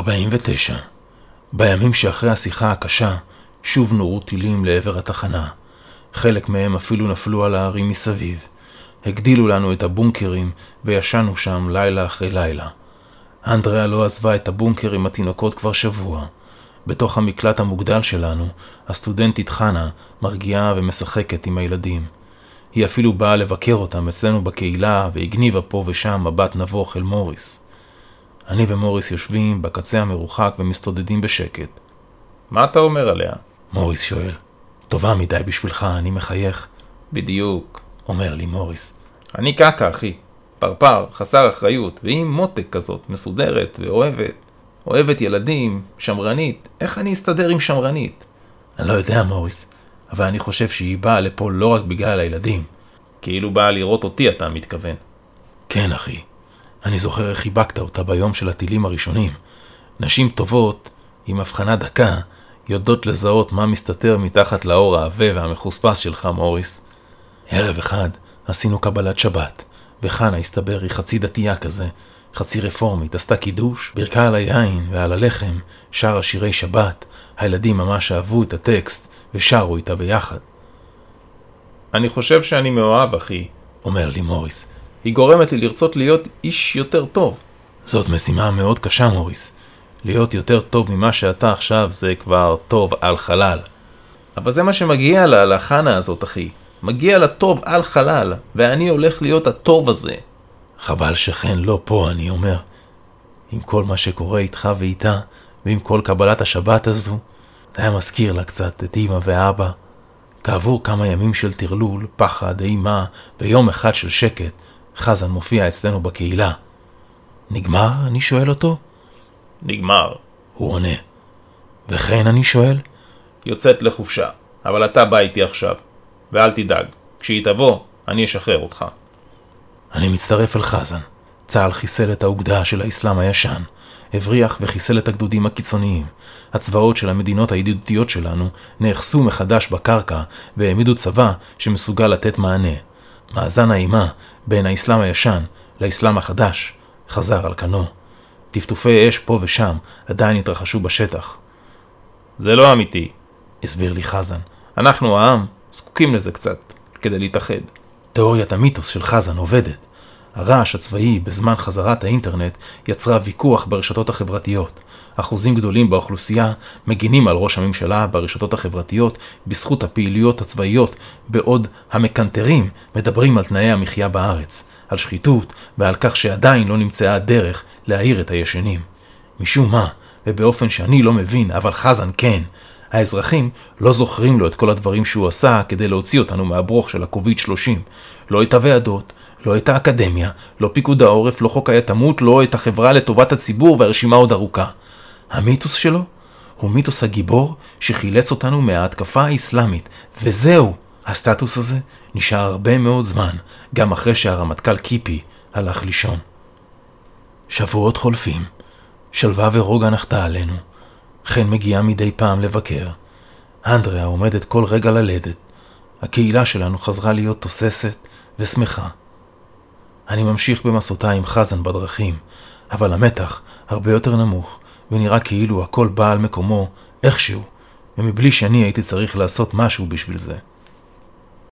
49. בימים שאחרי השיחה הקשה, שוב נורו טילים לעבר התחנה. חלק מהם אפילו נפלו על הערים מסביב. הגדילו לנו את הבונקרים וישנו שם לילה אחרי לילה. אנדריאה לא עזבה את הבונקר עם התינוקות כבר שבוע. בתוך המקלט המוגדל שלנו, הסטודנטית חנה מרגיעה ומשחקת עם הילדים. היא אפילו באה לבקר אותם אצלנו בקהילה והגניבה פה ושם מבט נבוך אל מוריס. אני ומוריס יושבים בקצה המרוחק ומסתודדים בשקט. מה אתה אומר עליה? מוריס שואל. טובה מדי בשבילך, אני מחייך. בדיוק. אומר לי מוריס. אני קקה, אחי. פרפר, חסר אחריות, והיא מותק כזאת, מסודרת ואוהבת. אוהבת ילדים, שמרנית. איך אני אסתדר עם שמרנית? אני לא יודע, מוריס, אבל אני חושב שהיא באה לפה לא רק בגלל הילדים. כאילו באה לראות אותי, אתה מתכוון. כן, אחי. אני זוכר איך חיבקת אותה ביום של הטילים הראשונים. נשים טובות, עם הבחנה דקה, יודעות לזהות מה מסתתר מתחת לאור העבה והמחוספס שלך, מוריס. ערב אחד עשינו קבלת שבת, וחנה, הסתבר, היא חצי דתייה כזה, חצי רפורמית, עשתה קידוש, בירקה על היין ועל הלחם, שרה שירי שבת, הילדים ממש אהבו את הטקסט ושרו איתה ביחד. אני חושב שאני מאוהב, אחי, אומר לי מוריס. היא גורמת לי לרצות להיות איש יותר טוב. זאת משימה מאוד קשה, מוריס. להיות יותר טוב ממה שאתה עכשיו זה כבר טוב על חלל. אבל זה מה שמגיע לה, לחנה הזאת, אחי. מגיע לה טוב על חלל, ואני הולך להיות הטוב הזה. חבל שחן לא פה, אני אומר. עם כל מה שקורה איתך ואיתה, ועם כל קבלת השבת הזו, זה היה מזכיר לה קצת את אמא ואבא. כעבור כמה ימים של טרלול, פחד, אימה, ויום אחד של שקט, חזן מופיע אצלנו בקהילה. נגמר? אני שואל אותו. נגמר. הוא עונה. וכן אני שואל? יוצאת לחופשה, אבל אתה בא איתי עכשיו. ואל תדאג, כשהיא תבוא, אני אשחרר אותך. אני מצטרף אל חזן. צה"ל חיסל את האוגדה של האסלאם הישן, הבריח וחיסל את הגדודים הקיצוניים. הצבאות של המדינות הידידותיות שלנו נאחסו מחדש בקרקע והעמידו צבא שמסוגל לתת מענה. מאזן האימה בין האסלאם הישן לאסלאם החדש חזר על כנו. טפטופי אש פה ושם עדיין התרחשו בשטח. זה לא אמיתי, הסביר לי חזן. אנחנו העם זקוקים לזה קצת, כדי להתאחד. תיאוריית המיתוס של חזן עובדת. הרעש הצבאי בזמן חזרת האינטרנט יצרה ויכוח ברשתות החברתיות. אחוזים גדולים באוכלוסייה מגינים על ראש הממשלה ברשתות החברתיות בזכות הפעילויות הצבאיות, בעוד המקנטרים מדברים על תנאי המחיה בארץ, על שחיתות ועל כך שעדיין לא נמצאה הדרך להעיר את הישנים. משום מה, ובאופן שאני לא מבין, אבל חזן כן, האזרחים לא זוכרים לו את כל הדברים שהוא עשה כדי להוציא אותנו מהברוך של הקוביד 30. לא את הוועדות, לא את האקדמיה, לא פיקוד העורף, לא חוק היתמות, לא את החברה לטובת הציבור והרשימה עוד ארוכה. המיתוס שלו הוא מיתוס הגיבור שחילץ אותנו מההתקפה האסלאמית, וזהו. הסטטוס הזה נשאר הרבה מאוד זמן, גם אחרי שהרמטכ"ל קיפי הלך לישון. שבועות חולפים, שלווה ורוגע נחתה עלינו. חן מגיעה מדי פעם לבקר. אנדריה עומדת כל רגע ללדת. הקהילה שלנו חזרה להיות תוססת ושמחה. אני ממשיך במסעותיי עם חזן בדרכים, אבל המתח הרבה יותר נמוך, ונראה כאילו הכל בא על מקומו איכשהו, ומבלי שאני הייתי צריך לעשות משהו בשביל זה.